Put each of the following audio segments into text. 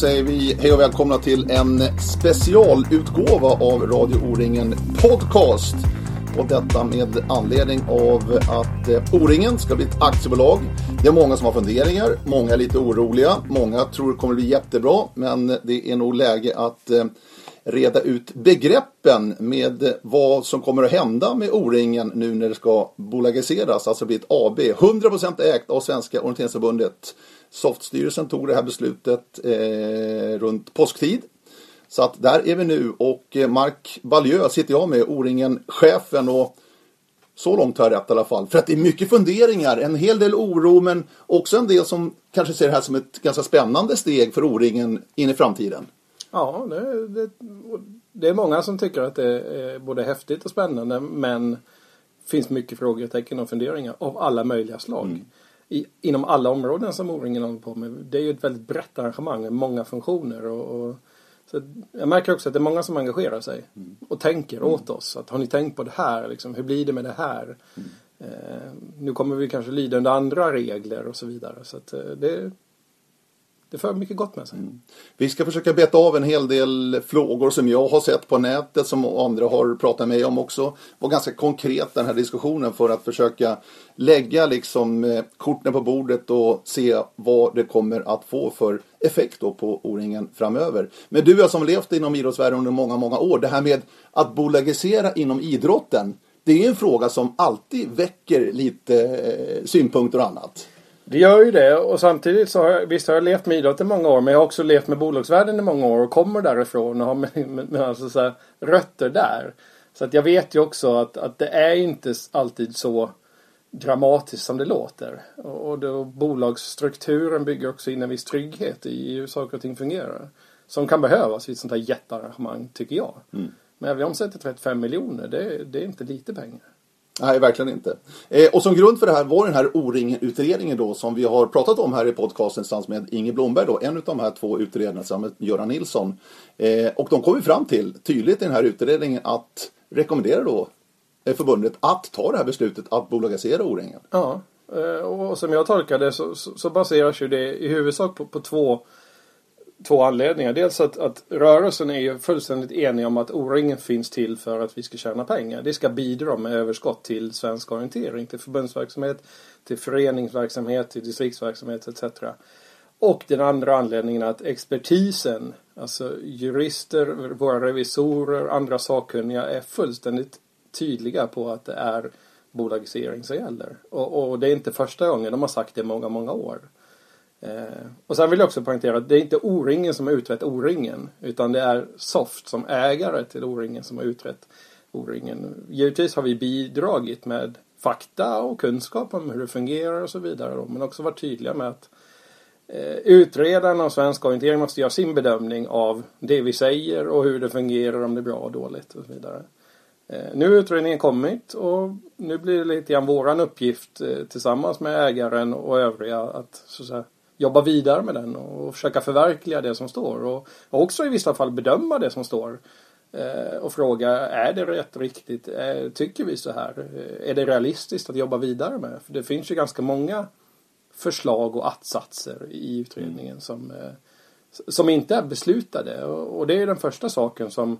säger vi hej och välkomna till en specialutgåva av Radio O-ringen Podcast. Och detta med anledning av att eh, O-ringen ska bli ett aktiebolag. Det är många som har funderingar, många är lite oroliga, många tror det kommer bli jättebra, men det är nog läge att eh, reda ut begreppen med vad som kommer att hända med O-ringen nu när det ska bolagiseras, alltså bli ett AB, 100% ägt av Svenska Orienteringsförbundet. Softstyrelsen tog det här beslutet eh, runt påsktid. Så att där är vi nu och eh, Mark Baljö sitter jag med, O-ringen-chefen och så långt har jag rätt i alla fall. För att det är mycket funderingar, en hel del oro men också en del som kanske ser det här som ett ganska spännande steg för O-ringen in i framtiden. Ja, det, det, det, är många som tycker att det är både häftigt och spännande men finns mycket frågetecken och funderingar av alla möjliga slag. Mm. I, inom alla områden som O-ringen håller på med. Det är ju ett väldigt brett arrangemang med många funktioner. Och, och, så jag märker också att det är många som engagerar sig mm. och tänker mm. åt oss. Att, har ni tänkt på det här? Liksom, hur blir det med det här? Mm. Eh, nu kommer vi kanske lyda under andra regler och så vidare. Så att, eh, det, det för mycket gott med sig. Mm. Vi ska försöka beta av en hel del frågor som jag har sett på nätet som andra har pratat med mig om också. var ganska konkret den här diskussionen för att försöka lägga liksom eh, korten på bordet och se vad det kommer att få för effekt då på O-ringen framöver. Men du jag som levt inom idrottsvärlden under många, många år. Det här med att bolagisera inom idrotten. Det är en fråga som alltid väcker lite eh, synpunkter och annat. Det gör ju det och samtidigt så har jag, visst har jag levt med idrott i många år men jag har också levt med bolagsvärlden i många år och kommer därifrån och har med, med, med alltså så rötter där. Så att jag vet ju också att, att det är inte alltid så dramatiskt som det låter. Och, och då bolagsstrukturen bygger också in en viss trygghet i hur saker och ting fungerar. Som kan behövas vid ett sånt här jättearrangemang tycker jag. Mm. Men vi omsätter 35 miljoner, det, det är inte lite pengar. Nej, verkligen inte. Eh, och som grund för det här var den här O-ring-utredningen då som vi har pratat om här i podcasten tillsammans med Inge Blomberg då, en av de här två utredarna tillsammans med Göran Nilsson. Eh, och de kom ju fram till tydligt i den här utredningen att rekommendera då eh, förbundet att ta det här beslutet att bolagisera O-ringen. Ja, eh, och som jag tolkar det så, så, så baseras ju det i huvudsak på, på två två anledningar. Dels att, att rörelsen är ju fullständigt enig om att O-ringen finns till för att vi ska tjäna pengar. Det ska bidra med överskott till svensk orientering, till förbundsverksamhet, till föreningsverksamhet, till distriktsverksamhet etc. Och den andra anledningen är att expertisen, alltså jurister, våra revisorer, andra sakkunniga är fullständigt tydliga på att det är bolagisering som gäller. Och, och det är inte första gången, de har sagt det i många, många år. Eh, och sen vill jag också poängtera att det är inte O-ringen som har utrett O-ringen. Utan det är Soft som ägare till O-ringen som har utrett O-ringen. Givetvis har vi bidragit med fakta och kunskap om hur det fungerar och så vidare. Då, men också varit tydliga med att eh, utredaren av svensk orientering måste göra sin bedömning av det vi säger och hur det fungerar, om det är bra och dåligt och så vidare. Eh, nu har utredningen kommit och nu blir det lite grann våran uppgift eh, tillsammans med ägaren och övriga att så att säga, jobba vidare med den och försöka förverkliga det som står. Och, också i vissa fall bedöma det som står. Eh, och fråga, är det rätt riktigt? Eh, tycker vi så här? Eh, är det realistiskt att jobba vidare med? För det finns ju ganska många förslag och attsatser i utredningen mm. som, som inte är beslutade. Och, och det är den första saken som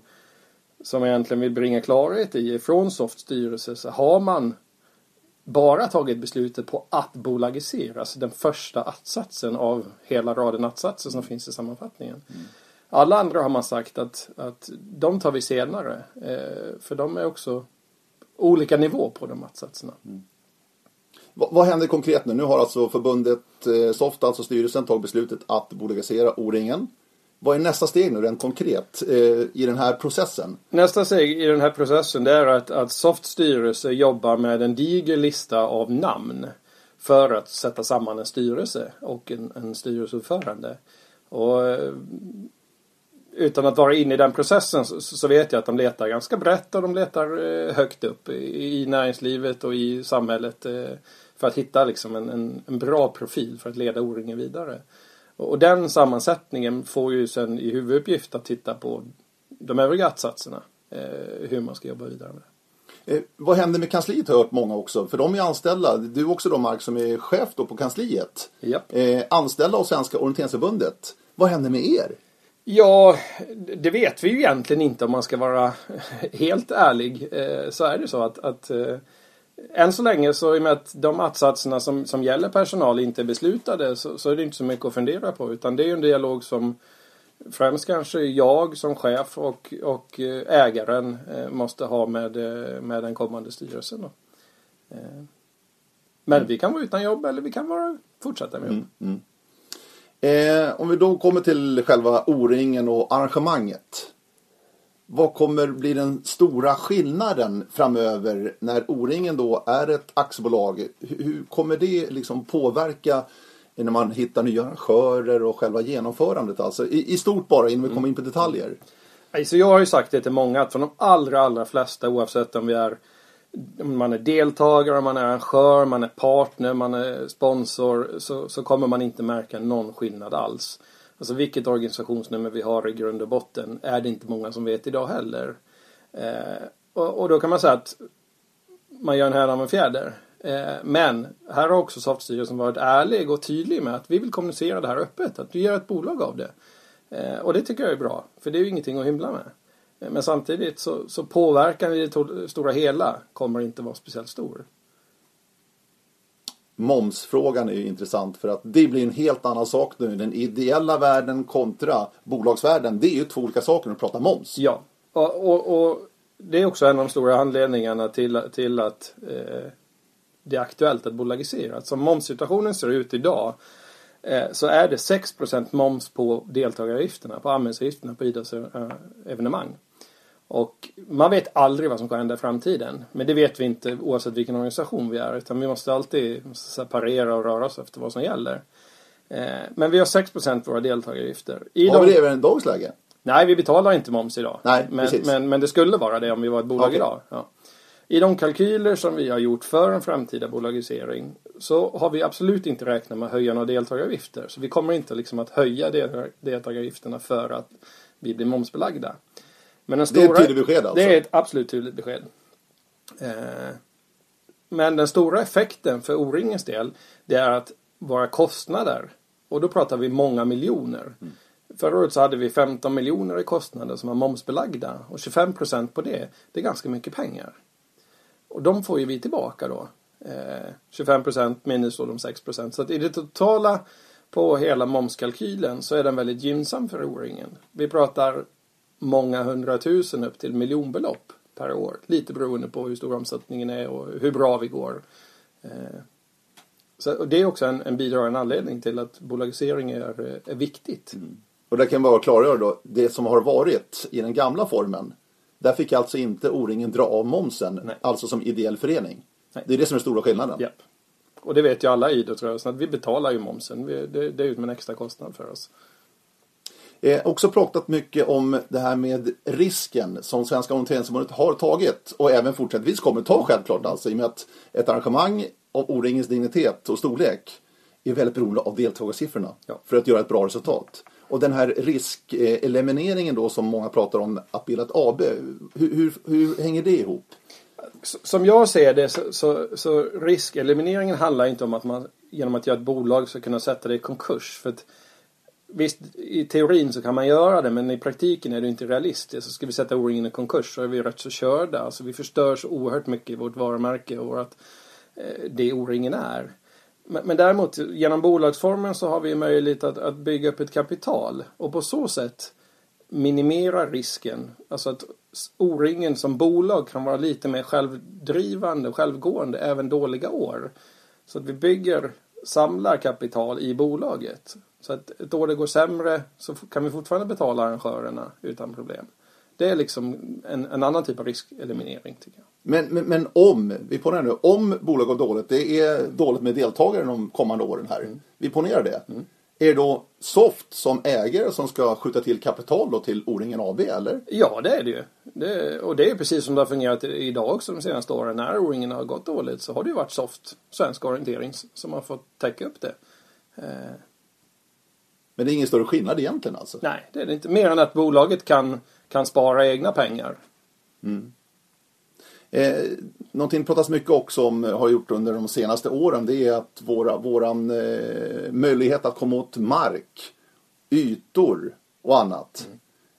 som jag egentligen vill bringa klarhet i från Softs styrelse så har man bara tagit beslutet på att bolagisera, alltså den första attsatsen av hela raden attsatser som finns i sammanfattningen. Mm. Alla andra har man sagt att, att de tar vi senare, eh, för de är också olika nivå på de attsatserna. Mm. Vad, vad händer konkret nu? Nu har alltså förbundet eh, Soft, alltså styrelsen, tagit beslutet att bolagisera O-ringen. Vad är nästa steg nu rent konkret eh, i den här processen? Nästa steg i den här processen det är att, att Softs styrelse jobbar med en diger lista av namn för att sätta samman en styrelse och en, en styrelseordförande. Och, eh, utan att vara inne i den processen så, så, vet jag att de letar ganska brett och de letar eh, högt upp i, i näringslivet och i samhället eh, för att hitta liksom en, en, en, bra profil för att leda O-ringen vidare. Och den sammansättningen får ju sen i huvuduppgift att titta på de övriga attsatserna. Eh, hur man ska jobba vidare med det. Eh, vad händer med kansliet har jag hört många också. För de är anställda. Du också då Mark som är chef då på kansliet. Yep. Eh, anställda av Svenska Orienteringsförbundet. vad händer med er? Ja, det vet vi ju egentligen inte om man ska vara helt ärlig. Eh, så är det så att, att eh, än så länge så i och med att de attsatserna som, som gäller personal inte är beslutade så, så är det inte så mycket att fundera på utan det är ju en dialog som främst kanske jag som chef och, och eh, ägaren eh, måste ha med, eh, med den kommande styrelsen. Då. Men vi kan vara utan jobb eller vi kan vara, fortsätta med jobb. Mm, mm. Eh, om vi då kommer till själva O-ringen och arrangemanget. Vad kommer bli den stora skillnaden framöver när O-ringen då är ett aktiebolag? Hur kommer det liksom påverka när man hittar nya arrangörer och själva genomförandet? Alltså i, i stort bara innan vi kommer in på detaljer. Alltså jag har ju sagt det till många att för de allra, allra flesta oavsett om vi är om man är deltagare, om man är arrangör, man är partner, man är sponsor så, så kommer man inte märka någon skillnad alls. Alltså vilket organisationsnummer vi har i grund och botten är det inte många som vet idag heller. Eh, och, och, då kan man säga att man gör en här av en fjäder. Eh, men här har också Softstyrelsen varit ärlig och tydlig med att vi vill kommunicera det här öppet. Att vi gör ett bolag av det. Eh, och det tycker jag är bra. För det är ju ingenting att hymla med. Eh, men samtidigt så, så påverkan i det stora hela kommer inte vara speciellt stor. Momsfrågan är ju intressant för att det blir en helt annan sak nu. Den ideella världen kontra bolagsvärlden. Det är ju två olika saker när du pratar moms. Ja, och, och, och det är också en av de stora anledningarna till, till att eh, det är aktuellt att bolagisera. Alltså, Som momssituationen ser ut idag eh, så är det 6% moms på deltagaravgifterna, på anmälningsavgifterna på idrottsevenemang. Och man vet aldrig vad som kommer hända i framtiden. Men det vet vi inte oavsett vilken organisation vi är. Utan vi måste alltid parera och röra oss efter vad som gäller. Eh, men vi har 6% våra deltagaravgifter. I har vi det även i dagens läge? Nej, vi betalar inte moms idag. Nej, men, men, men, det skulle vara det om vi var ett bolag okay. idag. Ja. I de kalkyler som vi har gjort för en framtida bolagisering så har vi absolut inte räknat med att höja några deltagaravgifter. Så vi kommer inte liksom att höja deltagaravgifterna för att vi blir momsbelagda. Men den stora, det är ett tydligt besked alltså? Det är ett absolut tydligt besked. Eh, men den stora effekten för O-ringens del det är att våra kostnader, och då pratar vi många miljoner. Mm. Förra året så hade vi 15 miljoner i kostnader som var momsbelagda och 25 procent på det, det är ganska mycket pengar. Och de får ju vi tillbaka då. Eh, 25 procent minus då de 6 procent. Så att i det totala på hela momskalkylen så är den väldigt gynnsam för O-ringen. Vi pratar många hundratusen upp till miljonbelopp per år. Lite beroende på hur stor omsättningen är och hur bra vi går. Eh, så, och det är också en, en bidragande anledning till att bolagisering är, är viktigt. Mm. Och det kan bara klargöra då, det som har varit i den gamla formen, där fick alltså inte O-ringen dra av momsen, Nej. alltså som ideell förening. Nej. Det är det som är stora skillnaden. Yep. Och det vet ju alla i idrottsrörelsen att vi betalar ju momsen. Vi, det, det är ju en extra kostnad för oss. Eh, också pratat mycket om det här med risken som Svenska Orienteringsförbundet har tagit och även fortsättningsvis kommer ta självklart alltså i och med att ett arrangemang av O-ringens dignitet och storlek är väldigt beroende av deltagarsiffrorna ja. för att göra ett bra resultat. Och den här riskelimineringen då som många pratar om att bilda ett AB, hur, hur, hur hänger det ihop? Som jag ser det så, så, så riskelimineringen handlar inte om att man genom att göra ett bolag ska kunna sätta det i konkurs. För att Visst, i teorin så kan man göra det men i praktiken är det inte realistiskt. Så ska vi sätta O-ringen i konkurs så är vi rätt så körda. Alltså vi förstör så oerhört mycket i vårt varumärke och vårt, eh, det O-ringen är. Men, men däremot genom bolagsformen så har vi möjlighet att, att bygga upp ett kapital och på så sätt minimera risken. Alltså att O-ringen som bolag kan vara lite mer självdrivande, och självgående även dåliga år. Så att vi bygger, samlar kapital i bolaget. Så att ett år det går sämre så kan vi fortfarande betala arrangörerna utan problem. Det är liksom en, en annan typ av riskeliminering tycker jag. Men, men, men om, vi ponerar nu, om bolag går dåligt, det är dåligt med deltagare de kommande åren här. Mm. Vi ponerar det. Mm. Är det då Soft som ägare som ska skjuta till kapital då till O-ringen AB eller? Ja det är det ju. Det, och det är precis som det har fungerat idag också de senaste åren. När O-ringen har gått dåligt så har det ju varit Soft, Svensk Orientering, som har fått täcka upp det. Men det är ingen större skillnad egentligen alltså? Nej, det är det inte. Mer än att bolaget kan, kan spara egna pengar. Mm. Eh, någonting pratas mycket också om, har gjort under de senaste åren, det är att våra, våran eh, möjlighet att komma åt mark ytor och annat.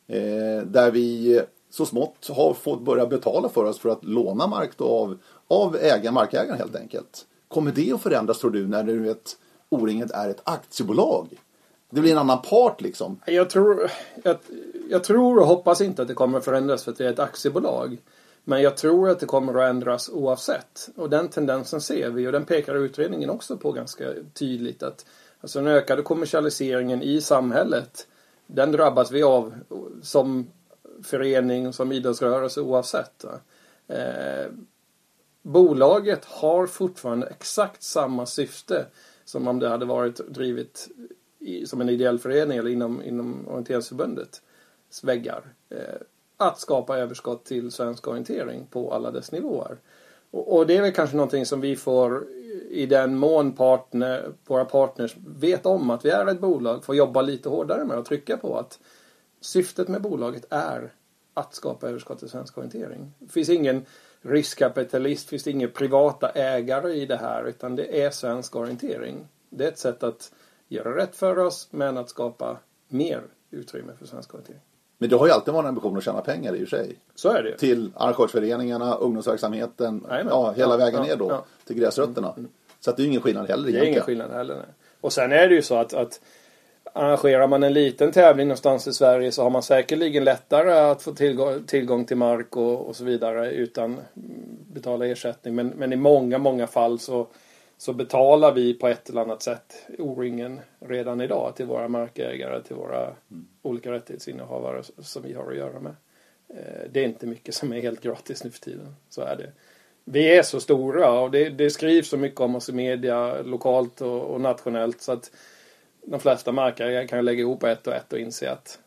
Eh, där vi så smått har fått börja betala för oss för att låna mark då av, av ägaren, markägaren helt enkelt. Kommer det att förändras tror du när du vet O-ringet är ett aktiebolag? Det blir en annan part liksom. Jag tror, jag, jag tror och hoppas inte att det kommer att förändras för att det är ett aktiebolag. Men jag tror att det kommer att ändras oavsett. Och den tendensen ser vi och den pekar utredningen också på ganska tydligt. att Alltså den ökade kommersialiseringen i samhället den drabbas vi av som förening, som idrottsrörelse oavsett. Eh, bolaget har fortfarande exakt samma syfte som om det hade varit drivet i, som en ideell förening eller inom, inom orienteringsförbundets väggar. Eh, att skapa överskott till svensk orientering på alla dess nivåer. Och, och, det är väl kanske någonting som vi får i den mån partner, våra partners vet om att vi är ett bolag får jobba lite hårdare med att trycka på att syftet med bolaget är att skapa överskott till svensk orientering. Det finns ingen riskkapitalist, finns det inga privata ägare i det här utan det är svensk orientering. Det är ett sätt att göra rätt för oss men att skapa mer utrymme för svensk orientering. Men det har ju alltid varit en ambition att tjäna pengar i och för sig. Så är det Till arrangörsföreningarna, ungdomsverksamheten, ja, hela vägen ner då ja. till gräsrötterna. Mm, mm. Så att det är ingen skillnad heller Det är ingen skillnad heller. Nej. Och sen är det ju så att, att arrangerar man en liten tävling någonstans i Sverige så har man säkerligen lättare att få tillgång, tillgång till mark och, och så vidare utan betala ersättning. Men, men i många, många fall så så betalar vi på ett eller annat sätt O-ringen redan idag till våra markägare, till våra mm. olika rättighetsinnehavare som vi har att göra med. Eh, det är inte mycket som är helt gratis nu för tiden. Så är det. Vi är så stora och det, det skrivs så mycket om oss i media lokalt och, och nationellt så att de flesta markägare kan lägga ihop ett och ett och inse att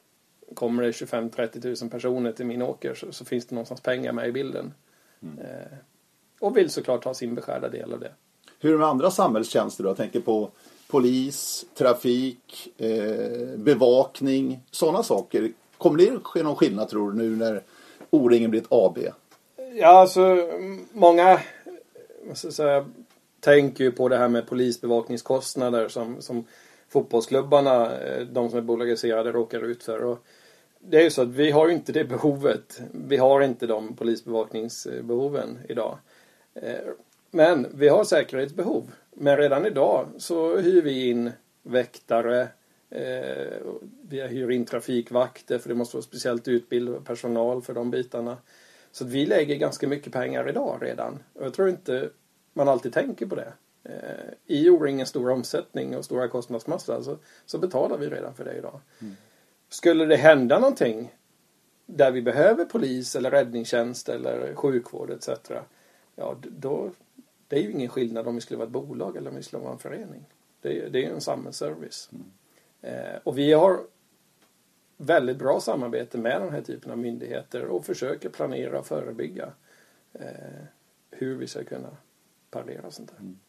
kommer det 25-30 000 personer till min åker så, så, finns det någonstans pengar med i bilden. Mm. Eh, och vill såklart ha sin beskärda del av det. Hur är det med andra samhällstjänster då? Jag tänker på polis, trafik, eh, bevakning, sådana saker. Kommer det ske någon skillnad tror du nu när O-ringen blir ett AB? Ja, alltså många säga, tänker ju på det här med polisbevakningskostnader som, som fotbollsklubbarna, eh, de som är bolagiserade, råkar ut för. Och det är ju så att vi har ju inte det behovet. Vi har inte de polisbevakningsbehoven idag. Eh, men vi har säkerhetsbehov. Men redan idag så hyr vi in väktare. Eh, vi hyr in trafikvakter för det måste vara speciellt utbildad personal för de bitarna. Så vi lägger ganska mycket pengar idag redan. Och jag tror inte man alltid tänker på det. Eh, I O-ringens stora omsättning och stora kostnadsmassa så, så betalar vi redan för det idag. Mm. Skulle det hända någonting där vi behöver polis eller räddningstjänst eller sjukvård etc. Ja, då det är ju ingen skillnad om vi skulle vara ett bolag eller om vi skulle vara en förening. Det, det är ju en samhällsservice. Mm. Eh, och vi har väldigt bra samarbete med den här typen av myndigheter och försöker planera och förebygga eh, hur vi ska kunna parera sånt här. Mm.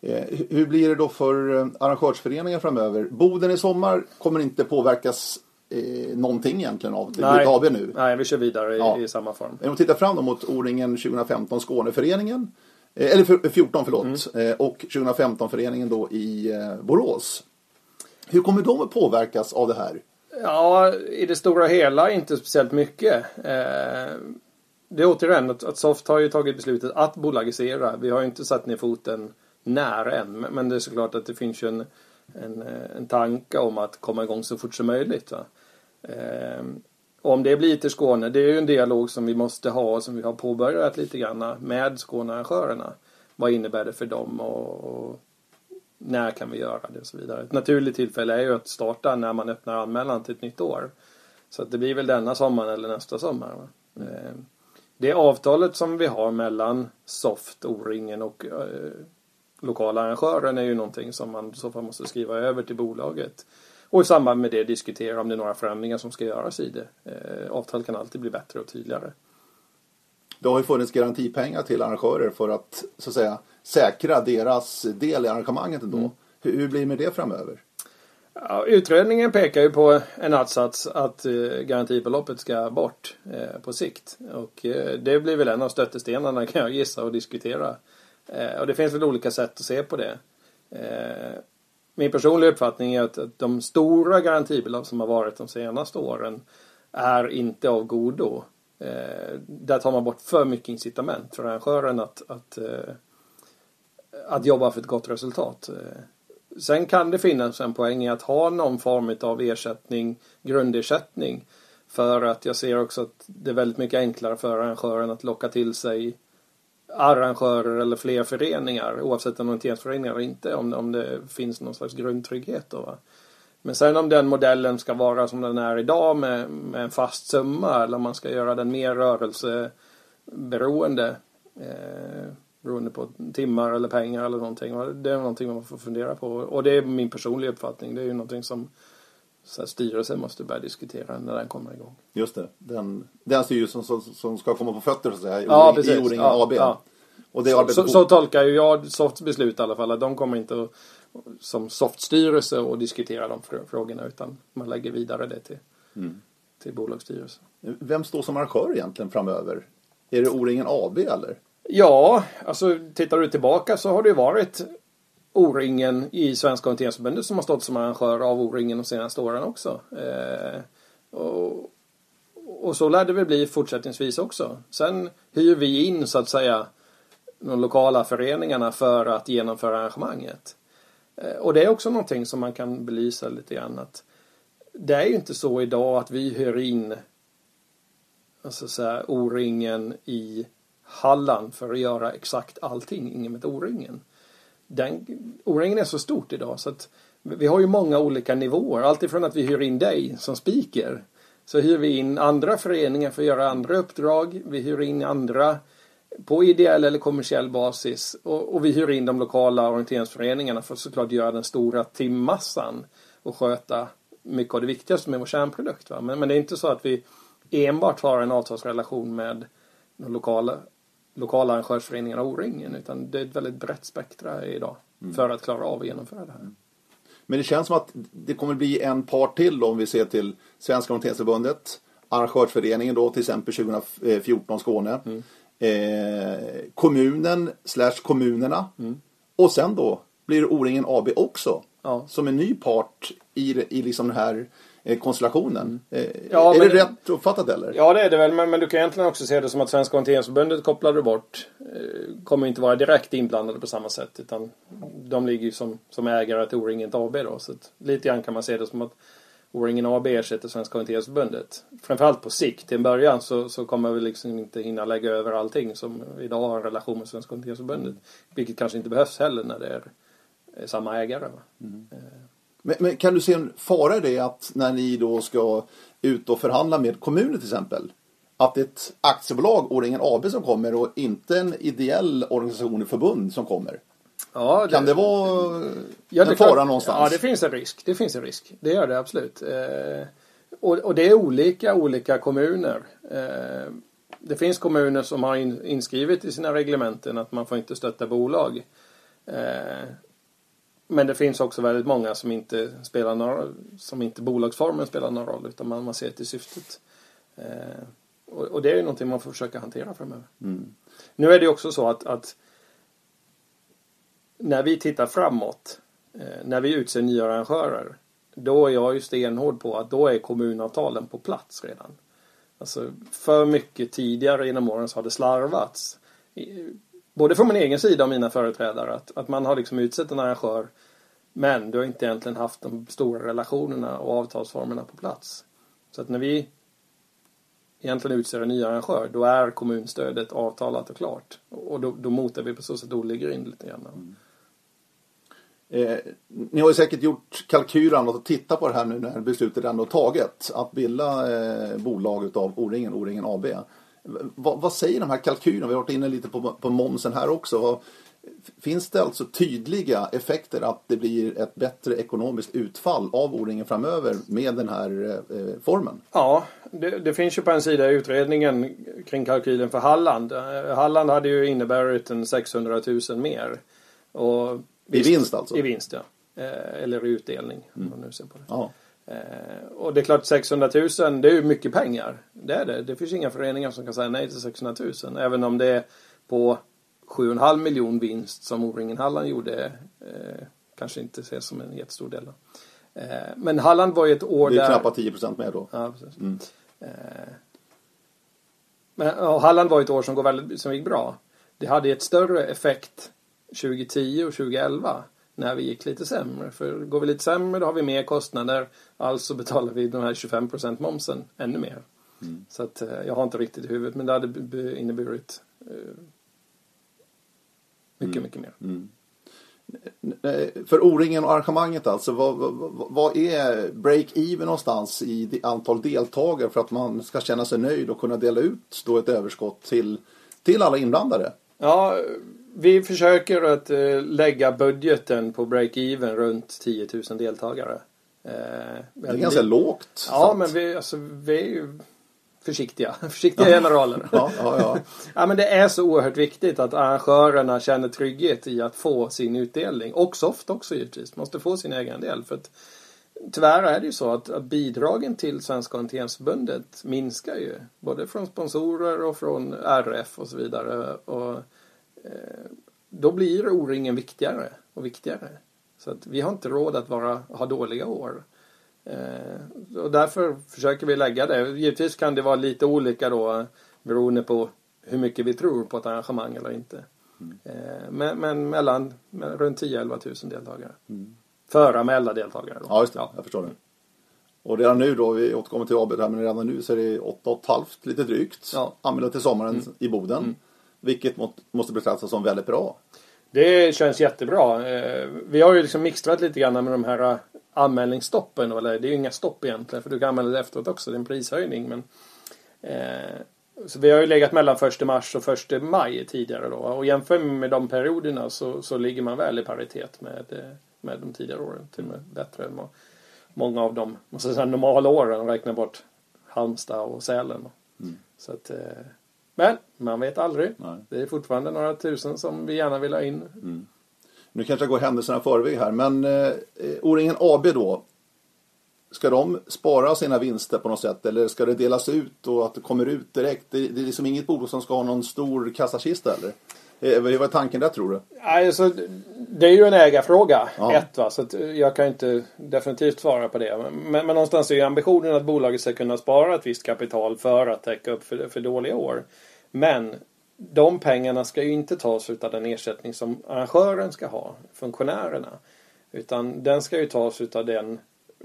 Eh, hur blir det då för eh, arrangörsföreningar framöver? Boden i sommar kommer inte påverkas eh, någonting egentligen av det Nej. AB nu. Nej, vi kör vidare i, ja. i samma form. Om vi tittar fram mot O-ringen 2015 Skåneföreningen Eh, eller 14 förlåt. Mm. Eh, och 2015-föreningen då i eh, Borås. Hur kommer de att påverkas av det här? Ja, i det stora hela inte speciellt mycket. Det är återigen att Soft har ju tagit beslutet att bolagisera. Vi har ju inte satt ner foten när än. Men det är såklart att det finns ju en, en, en tanke om att komma igång så fort som möjligt. Va? Om det blir till Skåne, det är ju en dialog som vi måste ha och som vi har påbörjat lite grann med Skånearrangörerna. Vad innebär det för dem och, och, när kan vi göra det och så vidare. Ett naturligt tillfälle är ju att starta när man öppnar anmälan till ett nytt år. Så att det blir väl denna sommar eller nästa sommar. Mm. Det avtalet som vi har mellan Soft, O-ringen och eh, lokala arrangören är ju någonting som man i så fall måste skriva över till bolaget. Och i samband med det diskutera om det är några förändringar som ska göras i det. Eh, avtal kan alltid bli bättre och tydligare. Det har ju funnits garantipengar till arrangörer för att så att säga säkra deras del i arrangemanget ändå. Mm. Hur, hur blir det med det framöver? Ja, utredningen pekar ju på en att-sats att eh, garantibeloppet ska bort eh, på sikt. Och eh, det blir väl en av stöttestenarna kan jag gissa och diskutera. Eh, och det finns väl olika sätt att se på det. Min personliga uppfattning är att, att de stora garantibelopp som har varit de senaste åren är inte av godo. Eh, där tar man bort för mycket incitament för arrangören att, att, eh, att jobba för ett gott resultat. Eh, sen kan det finnas en poäng i att ha någon form av ersättning, grundersättning. För att jag ser också att det är väldigt mycket enklare för arrangören att locka till sig arrangörer eller fler föreningar oavsett om de är föreningar eller inte om, om det finns någon slags grundtrygghet. Då, va? Men sen om den modellen ska vara som den är idag med, med en fast summa eller om man ska göra den mer rörelseberoende eh, beroende på timmar eller pengar eller någonting. Det är någonting man får fundera på och det är min personliga uppfattning. Det är ju någonting som så styrelsen måste börja diskutera när den kommer igång. Just det. Den, den styrelsen som, som ska komma på fötter så att säga, ja, i O-ringen ja, AB. Ja. Och det så, så, så, tolkar ju jag Softs beslut i alla fall. Att de kommer inte att, som Soft-styrelse att diskutera de frågorna utan man lägger vidare det till, mm. till bolagsstyrelsen. Vem står som arrangör egentligen framöver? Är det O-ringen AB eller? Ja, alltså tittar du tillbaka så har det varit O-ringen i Svenska Orienteringsförbundet som har stått som arrangör av O-ringen de senaste åren också. Eh, och, och så lär det väl bli fortsättningsvis också. Sen hyr vi in så att säga de lokala föreningarna för att genomföra arrangemanget. Eh, och det är också någonting som man kan belysa lite grann att det är ju inte så idag att vi hyr in alltså så här, O-ringen i Halland för att göra exakt allting med O-ringen den, O-ringen är så stort idag så att vi har ju många olika nivåer. Alltifrån att vi hyr in dig som speaker så hyr vi in andra föreningar för att göra andra uppdrag. Vi hyr in andra på ideell eller kommersiell basis och, och vi hyr in de lokala orienteringsföreningarna för att såklart göra den stora timmassan och sköta mycket av det viktigaste med vår kärnprodukt. Va? Men, men det är inte så att vi enbart har en avtalsrelation med de lokala lokala arrangörsföreningarna O-ringen utan det är ett väldigt brett spektra idag mm. för att klara av att genomföra det här. Mm. Men det känns som att det kommer bli en part till om vi ser till Svenska Orienteringsförbundet, Arrangörsföreningen då till exempel 2014 Skåne, mm. eh, kommunen slash kommunerna mm. och sen då blir O-ringen AB också ja. som en ny part i, i liksom den här konstellationen. Mm. Eh, ja, är men, det rätt uppfattat eller? Ja det är det väl men, men du kan egentligen också se det som att Svenska Orienteringsförbundet kopplade bort eh, kommer inte vara direkt inblandade på samma sätt utan de ligger ju som, som ägare till O-ringen AB då så att, lite grann kan man se det som att O-ringen AB ersätter Svenska Orienteringsförbundet. Framförallt på sikt. Till en början så, så kommer vi liksom inte hinna lägga över allting som idag har en relation med Svenska Orienteringsförbundet. Vilket kanske inte behövs heller när det är samma ägare. Mm. Men, men, kan du se en fara i det att när ni då ska ut och förhandla med kommuner till exempel att ett aktiebolag, Åringen AB, som kommer och inte en ideell organisation, förbund som kommer? Ja, det, kan det vara ja, en fara någonstans? Ja, det finns en risk. Det finns en risk. Det gör det absolut. Eh, och, och, det är olika olika kommuner. Eh, det finns kommuner som har in, inskrivet i sina reglementen att man får inte stötta bolag. Eh, men det finns också väldigt många som inte spelar några, som inte bolagsformen spelar någon roll utan man, man ser till syftet. Eh, och, och, det är ju någonting man får försöka hantera framöver. Mm. Nu är det också så att, att när vi tittar framåt, eh, när vi utser nya arrangörer, då är jag ju stenhård på att då är kommunavtalen på plats redan. Alltså för mycket tidigare inom åren så har det slarvats både från min egen sida och mina företrädare att, att man har liksom utsett en arrangör men du har inte egentligen haft de stora relationerna och avtalsformerna på plats. Så att när vi egentligen utser en ny arrangör då är kommunstödet avtalat och klart. Och då, då motar vi på så sätt Olle Grind lite grann. Mm. Eh, ni har ju säkert gjort kalkylen och tittat på det här nu när beslutet ändå taget att bilda eh, bolag utav O-ringen, O-ringen AB. Vad, vad, säger de här kalkylerna? Vi har varit inne lite på, på momsen här också. Finns det alltså tydliga effekter att det blir ett bättre ekonomiskt utfall av O-ringen framöver med den här eh, formen? Ja, det, det, finns ju på en sida i utredningen kring kalkylen för Halland. Eh, Halland hade ju inneburit en 600 000 mer. Och visst, I vinst alltså? I vinst, ja. Eh, eller i utdelning. Mm. Om man nu ser på det. Ja. Eh, och det är klart 600 000 det är ju mycket pengar. Det är det. Det finns inga föreningar som kan säga nej till 600 000. Även om det är på 7,5 miljon vinst som O-ringen Halland gjorde eh, kanske inte ses som en jättestor del. Eh, men Halland var ju ett år Det är där... knappt 10% mer då. Ja, precis. Mm. Eh, men och Halland var ett år som, går väldigt, som gick bra. Det hade ett större effekt 2010 och 2011 när vi gick lite sämre. För går vi lite sämre då har vi mer kostnader. Alltså betalar vi den här 25% momsen ännu mer. Mm. Så att eh, jag har inte riktigt i huvudet men det hade inneburit eh, mycket, mycket mer. Mm. Eh, För O-ringen och arrangemanget alltså, vad, vad, vad är break-even någonstans i antal deltagare för att man ska känna sig nöjd och kunna dela ut då ett överskott till, till alla inblandade? Ja, vi försöker att eh, lägga budgeten på break-even runt 10 000 deltagare. Eh, Det är ganska lågt. Ja, satt. men vi, alltså, vi är ju försiktiga. Försiktiga generaler. Ja, ja, ja. Ja, men det är så oerhört viktigt att arrangörerna känner trygghet i att få sin utdelning. Och Soft också givetvis. Måste få sin egen del. För att, tyvärr är det ju så att, att bidragen till Svenska Orienteringsförbundet minskar ju. Både från sponsorer och från RF och så vidare. Och, då blir O-ringen viktigare och viktigare. Så att vi har inte råd att vara, ha dåliga år. Eh, och därför försöker vi lägga det. Givetvis kan det vara lite olika då beroende på hur mycket vi tror på ett arrangemang eller inte. Eh, men, men mellan med, runt 10-11 000 deltagare. Föranmälda deltagare. Då. ja, just det. Jag förstår det. Och redan nu då, vi återkommer till AB här, men redan nu så är det 8,5 lite drygt Ja. anmälda till sommaren i Boden. Vilket må, måste betraktas som väldigt bra. Det känns jättebra. Eh, Vi har ju liksom mixtrat lite grann med de här eh, anmälningsstoppen. Eller det är ju inga stopp egentligen för du kan anmäla det efteråt också. Det är en prishöjning. Men, eh, så vi har ju legat mellan 1 mars och 1 maj tidigare då. Och jämför med de perioderna så, så ligger man väl i paritet med, med de tidigare åren. Till och med bättre än må- många av de måste säga, normala åren. Räkna bort Halmstad och Sälen. Så att, men man vet aldrig. Nej. Det är fortfarande några tusen som vi gärna vill ha in. Nu kanske jag går händelserna i förväg här, men eh, O-ringen AB då. Ska de spara sina vinster på något sätt eller ska det delas ut och att det kommer ut direkt? Det, det är liksom inget bolag som ska ha någon stor kassakista eller? Eh, Vad är tanken där tror du? Alltså, det är ju en ägarfråga. Ja. Ett va. Så att jag kan inte definitivt svara på det. Men, men någonstans är ju ambitionen att bolaget ska kunna spara ett visst kapital för att täcka upp för, för dåliga år. Men de pengarna ska ju inte tas utav den ersättning som arrangören ska ha, funktionärerna. Utan den ska ju tas utav den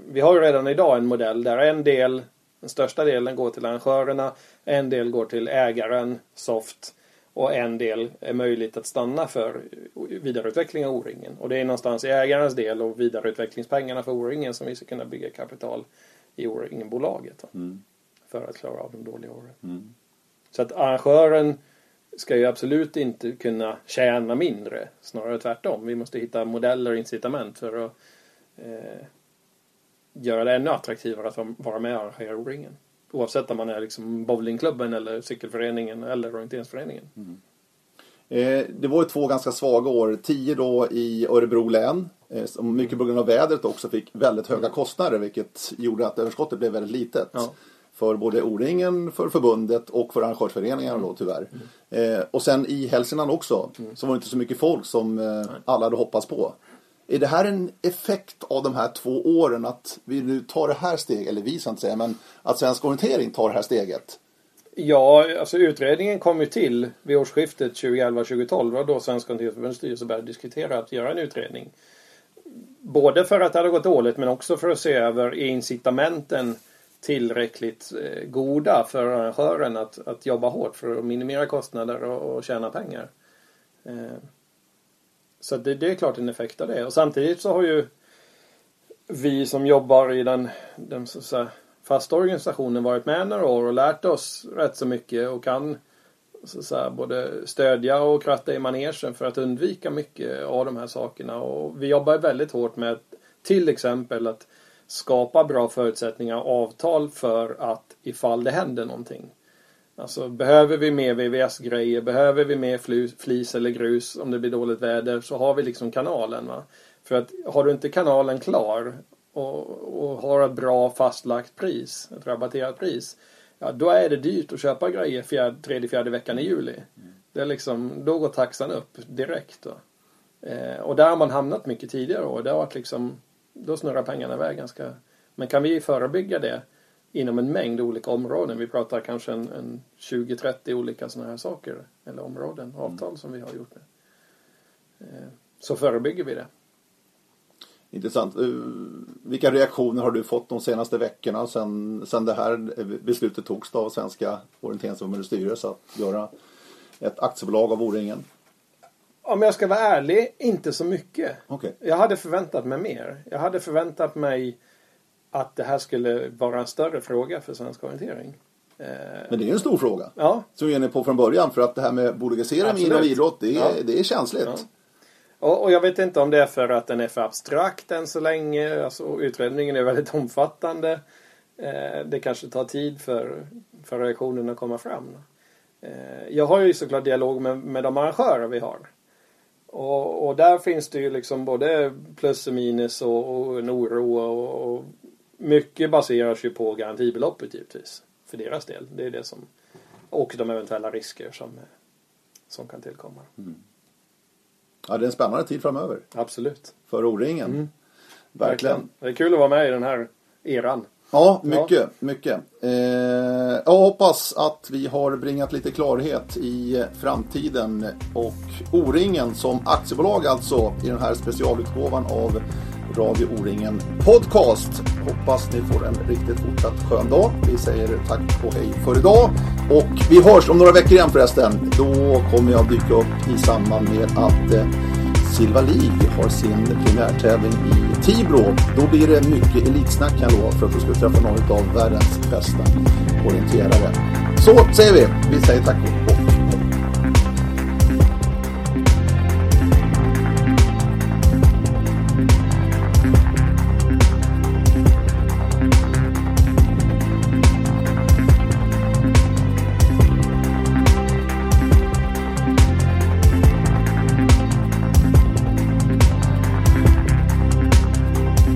vi har ju redan idag en modell där en del, den största delen går till arrangörerna, en del går till ägaren, Soft, och en del är möjligt att stanna för vidareutveckling av O-ringen. Och det är någonstans i ägarens del och vidareutvecklingspengarna för O-ringen som vi ska kunna bygga kapital i O-ringen-bolaget. då. För att klara av de dåliga åren. Så att arrangören ska ju absolut inte kunna tjäna mindre. Snarare tvärtom. Vi måste hitta modeller och incitament för att eh, göra det ännu attraktivare att vara- vara med och arrangera O-ringen. Oavsett om man är liksom bowlingklubben eller cykelföreningen eller orienteringsföreningen. Eh, det var ju två ganska svaga år. Tio då i Örebro län. Eh, som mycket på grund av vädret också fick väldigt höga kostnader vilket gjorde att överskottet blev väldigt litet. Ja. För både O-ringen, för förbundet och för arrangörsföreningarna då tyvärr. Eh, och sen i Hälsingland också. Så var det inte så mycket folk som eh, alla hade hoppats på. Är det här en effekt av de här två åren att vi nu tar det här steget, eller vi ska inte säga, men att Svensk Orientering tar det här steget? Ja, alltså utredningen kom ju till vid årsskiftet 2011-2012. och då Svenska Orienteringsförbundets styrelse började diskutera att göra en utredning. Både för att det hade gått dåligt men också för att se över är incitamenten tillräckligt eh, goda för arrangören att, att jobba hårt för att minimera kostnader och, och tjäna pengar. Eh, så det, det är klart en effekt av det. Och samtidigt så har ju vi som jobbar i den, den så att säga, fasta organisationen varit med några år och lärt oss rätt så mycket och kan så att säga, både stödja och kratta i manegen för att undvika mycket av de här sakerna. Och vi jobbar väldigt hårt med till exempel att skapa bra förutsättningar och avtal för att ifall det händer någonting. Alltså behöver vi mer VVS-grejer, behöver vi mer flis eller grus om det blir dåligt väder så har vi liksom kanalen. Va? För att har du inte kanalen klar och, och har ett bra fastlagt pris, ett rabatterat pris, ja då är det dyrt att köpa grejer fjärde, tredje, fjärde veckan i juli. Det är liksom, då går taxan upp direkt. Då. Eh, och där har man hamnat mycket tidigare och det har varit liksom, då snurrar pengarna iväg ganska. Men kan vi förebygga det inom en mängd olika områden, vi pratar kanske en, en 20-30 olika sådana här saker, eller områden, avtal som vi har gjort nu. Eh, så förebygger vi det. Intressant. Eh, vilka reaktioner har du fått de senaste veckorna sedan, sedan det här beslutet togs av Svenska Orienteringsförbundets styrelse att göra ett aktiebolag av O-ringen? Om jag ska vara ärlig, inte så mycket. Okay. Jag hade förväntat mig mer. Jag hade förväntat mig att det här skulle vara en större fråga för svensk orientering. Eh, Men det är en stor fråga. Ja. Som vi är inne på från början. För att det här med bolagisering inom idrott, det är, ja. det är känsligt. Ja. Och, och, jag vet inte om det är för att den är för abstrakt än så länge. Alltså, utredningen är väldigt omfattande. Eh, det kanske tar tid för, för reaktionen att komma fram. Eh, jag har ju såklart dialog med, med de arrangörer vi har. Och, och, där finns det ju liksom både plus och minus och, och en oro och, och mycket baseras ju på garantibeloppet givetvis. För deras del. Det är det som och de eventuella risker som, som kan tillkomma. Mm. Ja, det är en spännande tid framöver. Absolut. För O-ringen. Mm. Verkligen. Det är kul att vara med i den här eran. Ja, mycket, ja. mycket. Eh, jag hoppas att vi har bringat lite klarhet i framtiden och O-ringen som aktiebolag alltså i den här specialutgåvan av Radio O-ringen Podcast. Hoppas ni får en riktigt fortsatt skön dag. Vi säger tack och hej för idag. Och vi hörs om några veckor igen förresten. Då kommer jag dyka upp i samband med att eh, Silva League har sin premiärtävling i Tibro. Då blir det mycket elitsnack kan jag lova för att du ska träffa någon av världens bästa orienterare. Så säger vi. Vi säger tack och